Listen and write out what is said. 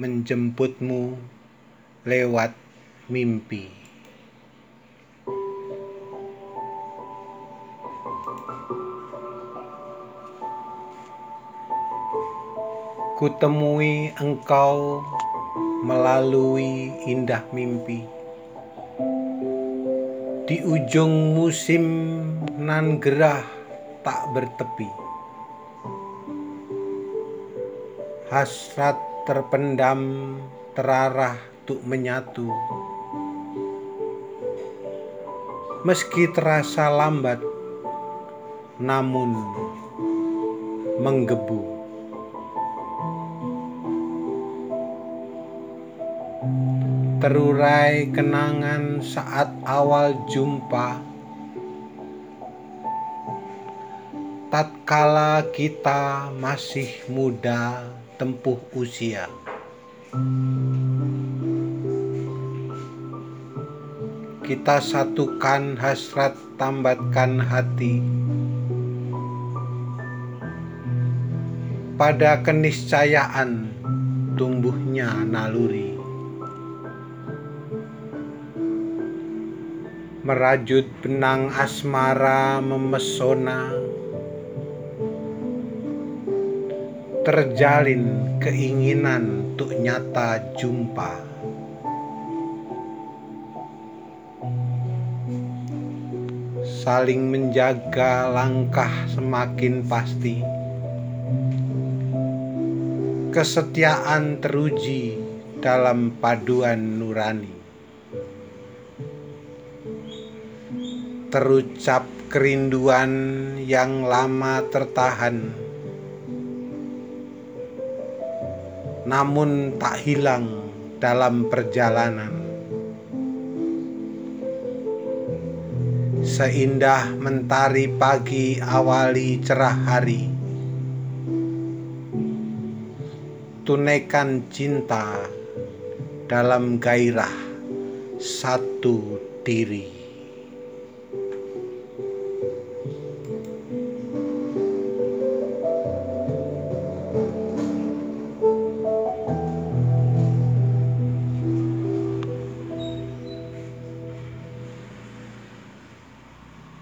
menjemputmu lewat mimpi. Kutemui engkau melalui indah mimpi di ujung musim nan gerah tak bertepi. Hasrat terpendam terarah untuk menyatu. Meski terasa lambat, namun menggebu. Terurai kenangan saat awal jumpa. Tatkala kita masih muda tempuh usia. Kita satukan hasrat tambatkan hati. Pada keniscayaan tumbuhnya naluri. Merajut benang asmara memesona terjalin keinginan untuk nyata jumpa. Saling menjaga langkah semakin pasti. Kesetiaan teruji dalam paduan nurani. Terucap kerinduan yang lama tertahan namun tak hilang dalam perjalanan. Seindah mentari pagi awali cerah hari. Tunaikan cinta dalam gairah satu diri